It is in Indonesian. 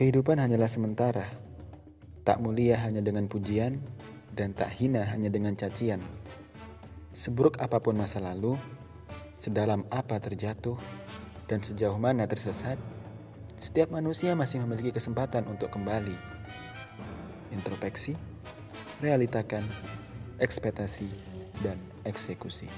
Kehidupan hanyalah sementara, tak mulia hanya dengan pujian, dan tak hina hanya dengan cacian. Seburuk apa pun masa lalu, sedalam apa terjatuh, dan sejauh mana tersesat, setiap manusia masih memiliki kesempatan untuk kembali. Introspeksi, realitakan, ekspektasi, dan eksekusi.